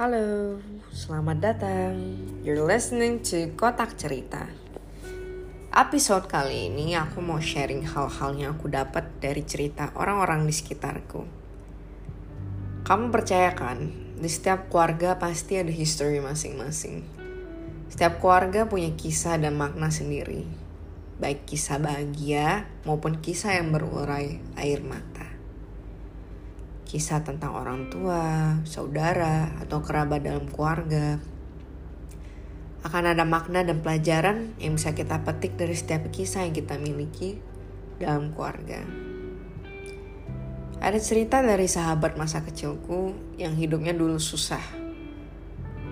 Halo, selamat datang. You're listening to Kotak Cerita. Episode kali ini aku mau sharing hal-hal yang aku dapat dari cerita orang-orang di sekitarku. Kamu percaya kan, di setiap keluarga pasti ada history masing-masing. Setiap keluarga punya kisah dan makna sendiri, baik kisah bahagia maupun kisah yang berurai air mata kisah tentang orang tua, saudara, atau kerabat dalam keluarga. Akan ada makna dan pelajaran yang bisa kita petik dari setiap kisah yang kita miliki dalam keluarga. Ada cerita dari sahabat masa kecilku yang hidupnya dulu susah.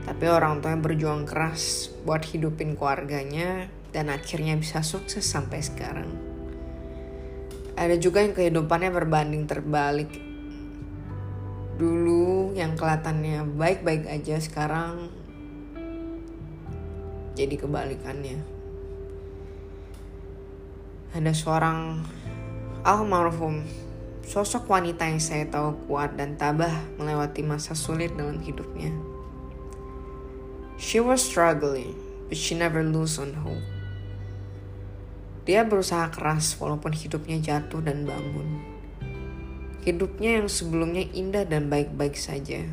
Tapi orang tuanya berjuang keras buat hidupin keluarganya dan akhirnya bisa sukses sampai sekarang. Ada juga yang kehidupannya berbanding terbalik dulu yang kelihatannya baik-baik aja sekarang jadi kebalikannya. Ada seorang almarhum sosok wanita yang saya tahu kuat dan tabah melewati masa sulit dalam hidupnya. She was struggling but she never lose on hope. Dia berusaha keras walaupun hidupnya jatuh dan bangun Hidupnya yang sebelumnya indah dan baik-baik saja.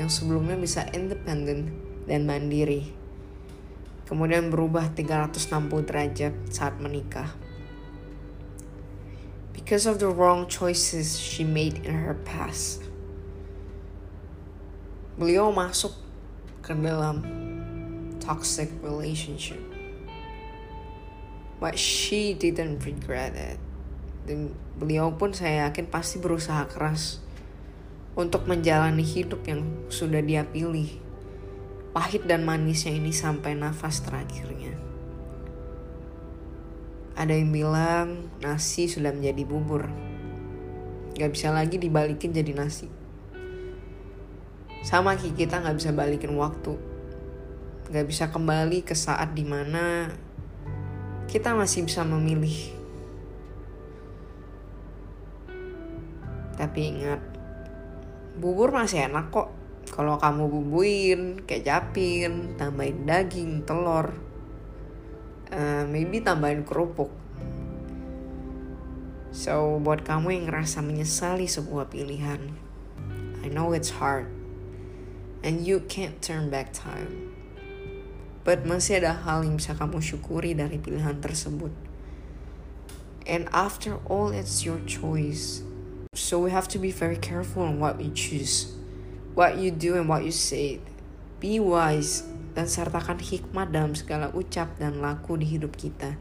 Yang sebelumnya bisa independen dan mandiri. Kemudian berubah 360 derajat saat menikah. Because of the wrong choices she made in her past. Beliau masuk ke dalam toxic relationship. But she didn't regret it dan beliau pun saya yakin pasti berusaha keras untuk menjalani hidup yang sudah dia pilih. Pahit dan manisnya ini sampai nafas terakhirnya. Ada yang bilang nasi sudah menjadi bubur. Gak bisa lagi dibalikin jadi nasi. Sama kayak kita gak bisa balikin waktu. Gak bisa kembali ke saat di mana kita masih bisa memilih Tapi ingat, bubur masih enak kok. Kalau kamu bubuin, kecapin, tambahin daging, telur, uh, maybe tambahin kerupuk. So, buat kamu yang ngerasa menyesali sebuah pilihan, I know it's hard, and you can't turn back time. But masih ada hal yang bisa kamu syukuri dari pilihan tersebut. And after all, it's your choice. So we have to be very careful on what we choose, what you do and what you say. Be wise dan sertakan hikmat dalam segala ucap dan laku di hidup kita.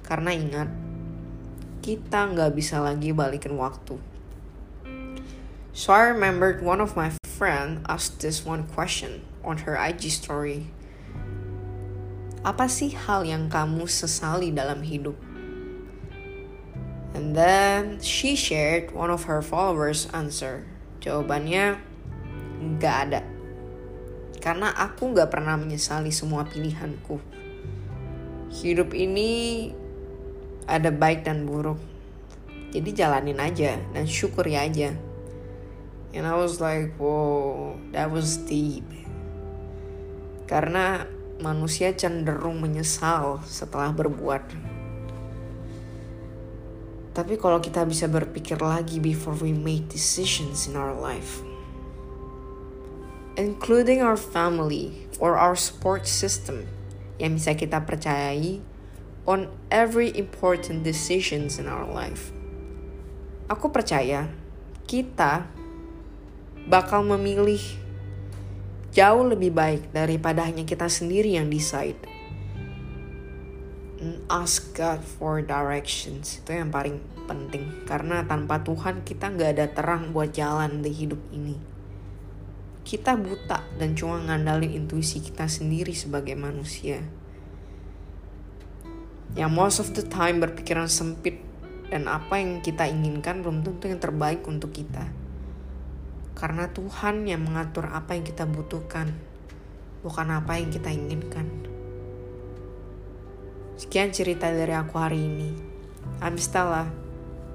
Karena ingat, kita nggak bisa lagi balikin waktu. So I remembered one of my friend asked this one question on her IG story. Apa sih hal yang kamu sesali dalam hidup? And then she shared one of her followers answer. Jawabannya nggak ada. Karena aku nggak pernah menyesali semua pilihanku. Hidup ini ada baik dan buruk. Jadi jalanin aja dan syukuri aja. And I was like, wow, that was deep. Karena manusia cenderung menyesal setelah berbuat. Tapi kalau kita bisa berpikir lagi before we make decisions in our life, including our family or our support system yang bisa kita percayai on every important decisions in our life. Aku percaya kita bakal memilih jauh lebih baik daripada hanya kita sendiri yang decide ask God for directions. Itu yang paling penting. Karena tanpa Tuhan kita nggak ada terang buat jalan di hidup ini. Kita buta dan cuma ngandalin intuisi kita sendiri sebagai manusia. Yang most of the time berpikiran sempit dan apa yang kita inginkan belum tentu yang terbaik untuk kita. Karena Tuhan yang mengatur apa yang kita butuhkan bukan apa yang kita inginkan. Sekian cerita dari aku hari ini. I'm Stella.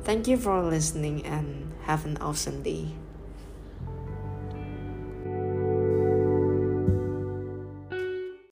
Thank you for listening and have an awesome day.